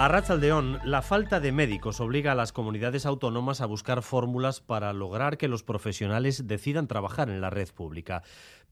A Rachaldeón, la falta de médicos obliga a las comunidades autónomas a buscar fórmulas para lograr que los profesionales decidan trabajar en la red pública.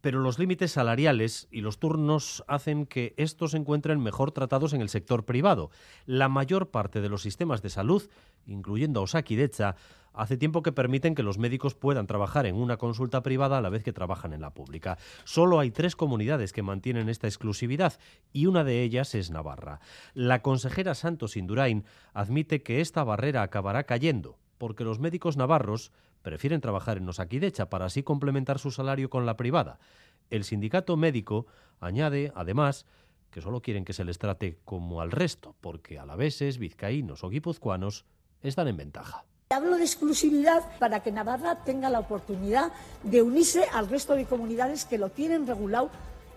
Pero los límites salariales y los turnos hacen que estos se encuentren mejor tratados en el sector privado. La mayor parte de los sistemas de salud, incluyendo Osakidecha, hace tiempo que permiten que los médicos puedan trabajar en una consulta privada a la vez que trabajan en la pública. Solo hay tres comunidades que mantienen esta exclusividad y una de ellas es Navarra. La consejera Santos Indurain admite que esta barrera acabará cayendo porque los médicos navarros prefieren trabajar en Osakidecha para así complementar su salario con la privada. El sindicato médico añade, además, que solo quieren que se les trate como al resto, porque alaveses, vizcaínos o guipuzcoanos están en ventaja. Hablo de exclusividad para que Navarra tenga la oportunidad de unirse al resto de comunidades que lo tienen regulado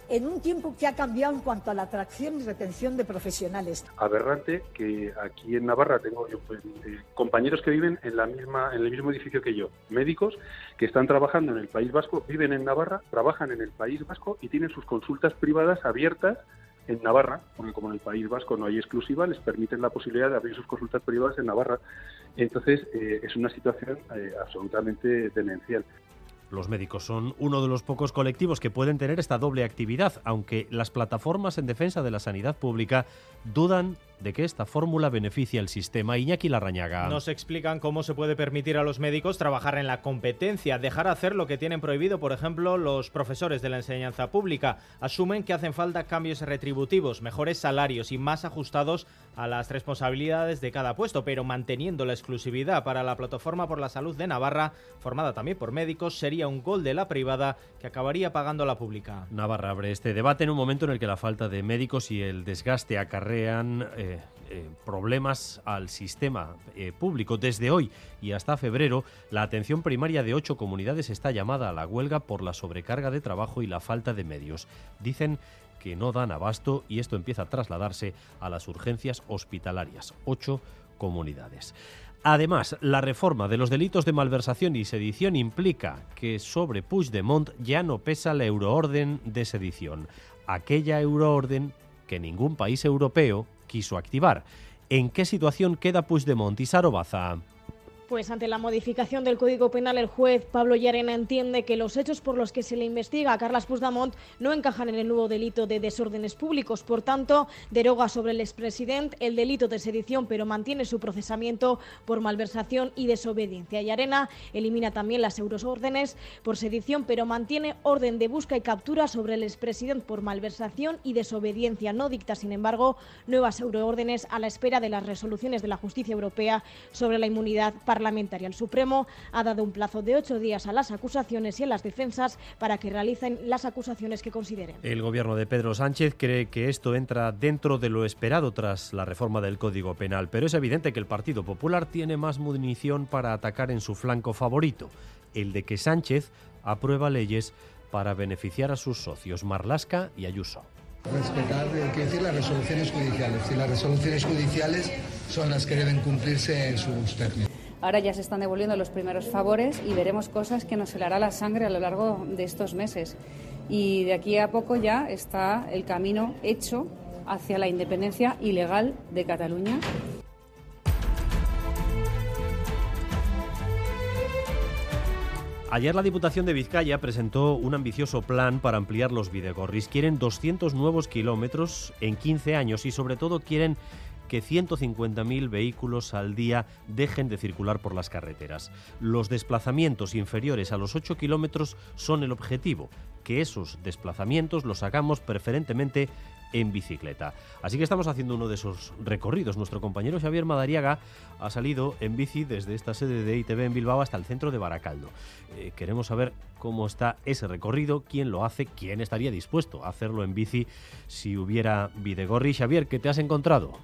en un tiempo que ha cambiado en cuanto a la atracción y retención de profesionales. Aberrante que aquí en Navarra tengo yo pues, eh, compañeros que viven en la misma en el mismo edificio que yo, médicos que están trabajando en el País Vasco, viven en Navarra, trabajan en el País Vasco y tienen sus consultas privadas abiertas en Navarra, porque como en el País Vasco no hay exclusiva, les permiten la posibilidad de abrir sus consultas privadas en Navarra. Entonces, eh, es una situación eh, absolutamente demencial. Los médicos son uno de los pocos colectivos que pueden tener esta doble actividad, aunque las plataformas en defensa de la sanidad pública dudan de que esta fórmula beneficia al sistema. Iñaki Larrañaga. Nos explican cómo se puede permitir a los médicos trabajar en la competencia, dejar hacer lo que tienen prohibido, por ejemplo, los profesores de la enseñanza pública. Asumen que hacen falta cambios retributivos, mejores salarios y más ajustados a las responsabilidades de cada puesto, pero manteniendo la exclusividad para la Plataforma por la Salud de Navarra, formada también por médicos, sería un gol de la privada que acabaría pagando la pública. Navarra abre este debate en un momento en el que la falta de médicos y el desgaste acarrean eh, eh, problemas al sistema eh, público. Desde hoy y hasta febrero, la atención primaria de ocho comunidades está llamada a la huelga por la sobrecarga de trabajo y la falta de medios. Dicen que no dan abasto y esto empieza a trasladarse a las urgencias hospitalarias. Ocho comunidades. Además, la reforma de los delitos de malversación y sedición implica que sobre Puigdemont ya no pesa la euroorden de sedición, aquella euroorden que ningún país europeo quiso activar. ¿En qué situación queda Puigdemont y Sarobaza? Pues ante la modificación del Código Penal, el juez Pablo Llarena entiende que los hechos por los que se le investiga a Carlas Puigdemont no encajan en el nuevo delito de desórdenes públicos. Por tanto, deroga sobre el expresidente el delito de sedición, pero mantiene su procesamiento por malversación y desobediencia. Llarena elimina también las euroórdenes por sedición, pero mantiene orden de busca y captura sobre el expresidente por malversación y desobediencia. No dicta, sin embargo, nuevas euroórdenes a la espera de las resoluciones de la justicia europea sobre la inmunidad parlamentaria. El Supremo ha dado un plazo de ocho días a las acusaciones y a las defensas para que realicen las acusaciones que consideren. El gobierno de Pedro Sánchez cree que esto entra dentro de lo esperado tras la reforma del Código Penal, pero es evidente que el Partido Popular tiene más munición para atacar en su flanco favorito, el de que Sánchez aprueba leyes para beneficiar a sus socios Marlasca y Ayuso respetar, hay que decir, las resoluciones judiciales. Y las resoluciones judiciales son las que deben cumplirse en sus términos. Ahora ya se están devolviendo los primeros favores y veremos cosas que nos helará la sangre a lo largo de estos meses. Y de aquí a poco ya está el camino hecho hacia la independencia ilegal de Cataluña. Ayer la Diputación de Vizcaya presentó un ambicioso plan para ampliar los Videgorris. Quieren 200 nuevos kilómetros en 15 años y sobre todo quieren que 150.000 vehículos al día dejen de circular por las carreteras. Los desplazamientos inferiores a los 8 kilómetros son el objetivo, que esos desplazamientos los hagamos preferentemente en bicicleta. Así que estamos haciendo uno de esos recorridos. Nuestro compañero Xavier Madariaga ha salido en bici desde esta sede de ITV en Bilbao hasta el centro de Baracaldo. Eh, queremos saber cómo está ese recorrido, quién lo hace, quién estaría dispuesto a hacerlo en bici si hubiera Videgorri. Xavier, ¿qué te has encontrado?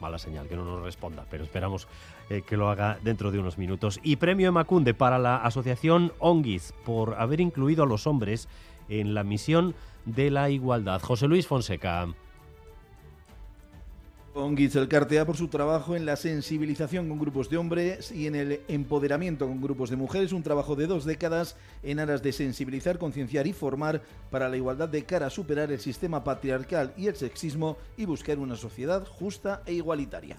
Mala señal que no nos responda, pero esperamos eh, que lo haga dentro de unos minutos. Y premio Macunde para la asociación Onguis por haber incluido a los hombres en la misión de la igualdad. José Luis Fonseca. Onguitz Elkartea por su trabajo en la sensibilización con grupos de hombres y en el empoderamiento con grupos de mujeres, un trabajo de dos décadas en aras de sensibilizar, concienciar y formar para la igualdad de cara a superar el sistema patriarcal y el sexismo y buscar una sociedad justa e igualitaria.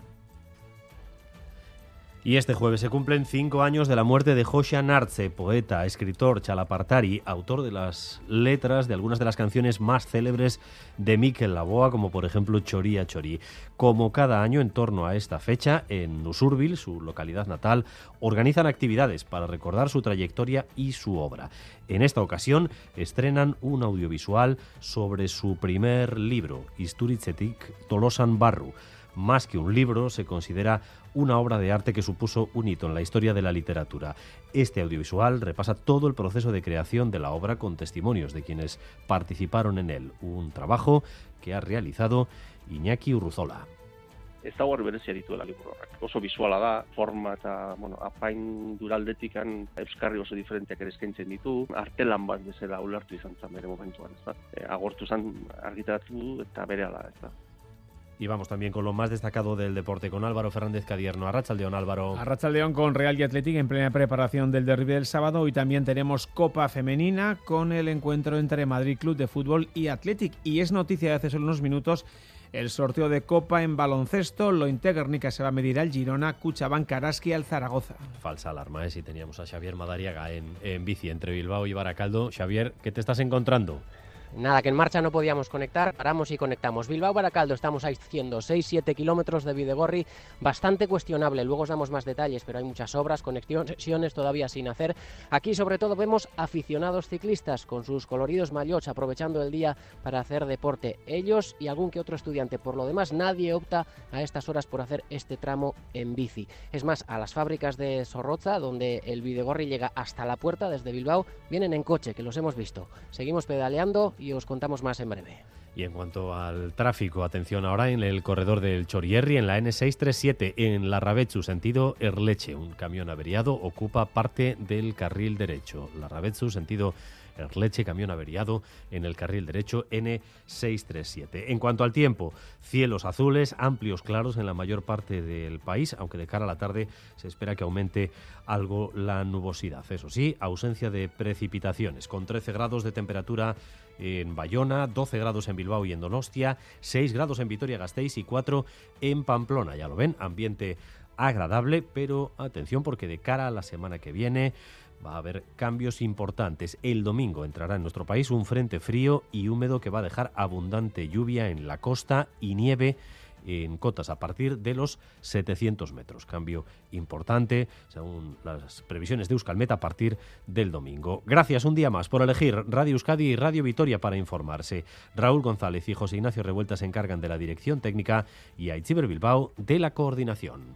Y este jueves se cumplen cinco años de la muerte de Joshan Arce, poeta, escritor, chalapartari, autor de las letras de algunas de las canciones más célebres de Miquel Laboa, como por ejemplo Choría Chorí. Como cada año en torno a esta fecha, en Usurbil, su localidad natal, organizan actividades para recordar su trayectoria y su obra. En esta ocasión estrenan un audiovisual sobre su primer libro, Isturitzetik Tolosan Barru más que un libro, se considera una obra de arte que supuso un hito en la historia de la literatura. Este audiovisual repasa todo el proceso de creación de la obra con testimonios de quienes participaron en él, un trabajo que ha realizado Iñaki Urruzola. ez dago berezia dituela liburu horrek. Oso visuala da, forma eta, bueno, apain duraldetikan euskarri oso diferenteak ere eskaintzen ditu, artelan bat bezala ulertu izan zen bere momentuan, ez da. E, agortu zen argitaratu eta bere ala, ez da. Y vamos también con lo más destacado del deporte, con Álvaro Fernández Cadierno. Arrachaldeón, Álvaro. Arrachaldeón con Real y Athletic en plena preparación del derby del sábado. Y también tenemos Copa Femenina con el encuentro entre Madrid Club de Fútbol y Athletic. Y es noticia de hace solo unos minutos el sorteo de Copa en baloncesto. Lo Internica se va a medir al Girona, Cuchabán, Karaski al Zaragoza. Falsa alarma, ¿eh? Si teníamos a Xavier Madariaga en, en bici entre Bilbao y Baracaldo. Xavier, ¿qué te estás encontrando? Nada, que en marcha no podíamos conectar, paramos y conectamos. Bilbao Baracaldo, estamos haciendo 6-7 kilómetros de Videgorri, bastante cuestionable. Luego os damos más detalles, pero hay muchas obras, conexiones todavía sin hacer. Aquí, sobre todo, vemos aficionados ciclistas con sus coloridos maillots aprovechando el día para hacer deporte. Ellos y algún que otro estudiante. Por lo demás, nadie opta a estas horas por hacer este tramo en bici. Es más, a las fábricas de Sorroza, donde el Videgorri llega hasta la puerta desde Bilbao, vienen en coche, que los hemos visto. Seguimos pedaleando y os contamos más en breve. Y en cuanto al tráfico, atención ahora en el corredor del Chorierri, en la N637, en la Rabechu, sentido Erleche. Un camión averiado ocupa parte del carril derecho. La Rabechu, sentido Erleche, camión averiado en el carril derecho N637. En cuanto al tiempo, cielos azules, amplios claros en la mayor parte del país, aunque de cara a la tarde se espera que aumente algo la nubosidad. Eso sí, ausencia de precipitaciones, con 13 grados de temperatura en Bayona, 12 grados en Bilbao y en Donostia, 6 grados en Vitoria-Gasteiz y 4 en Pamplona. Ya lo ven, ambiente agradable, pero atención porque de cara a la semana que viene va a haber cambios importantes. El domingo entrará en nuestro país un frente frío y húmedo que va a dejar abundante lluvia en la costa y nieve en cotas a partir de los 700 metros. Cambio importante, según las previsiones de Euskalmet, a partir del domingo. Gracias un día más por elegir Radio Euskadi y Radio Vitoria para informarse. Raúl González y José Ignacio Revuelta se encargan de la dirección técnica y Aichiber Bilbao de la coordinación.